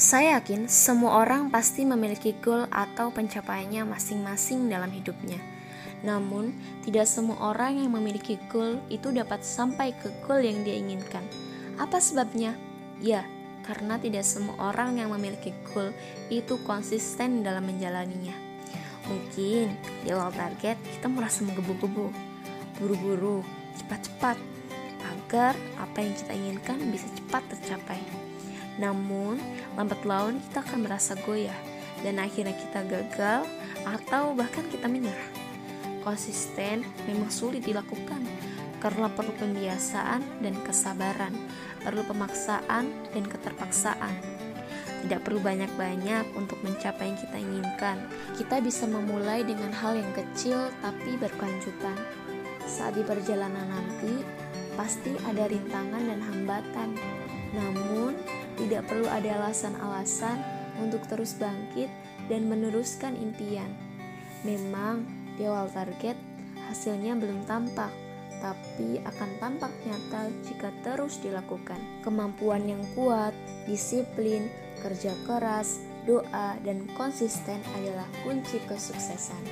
Saya yakin semua orang pasti memiliki goal atau pencapaiannya masing-masing dalam hidupnya. Namun, tidak semua orang yang memiliki goal itu dapat sampai ke goal yang dia inginkan. Apa sebabnya? Ya, karena tidak semua orang yang memiliki goal itu konsisten dalam menjalaninya. Mungkin di awal target kita merasa menggebu-gebu, buru-buru, cepat-cepat, agar apa yang kita inginkan bisa cepat tercapai. Namun, lambat laun kita akan merasa goyah dan akhirnya kita gagal atau bahkan kita menyerah. Konsisten memang sulit dilakukan karena perlu pembiasaan dan kesabaran, perlu pemaksaan dan keterpaksaan. Tidak perlu banyak-banyak untuk mencapai yang kita inginkan. Kita bisa memulai dengan hal yang kecil tapi berkelanjutan. Saat di perjalanan nanti, pasti ada rintangan dan hambatan. Namun, tidak perlu ada alasan-alasan untuk terus bangkit dan meneruskan impian. Memang di awal target hasilnya belum tampak, tapi akan tampak nyata jika terus dilakukan. Kemampuan yang kuat, disiplin, kerja keras, doa, dan konsisten adalah kunci kesuksesan.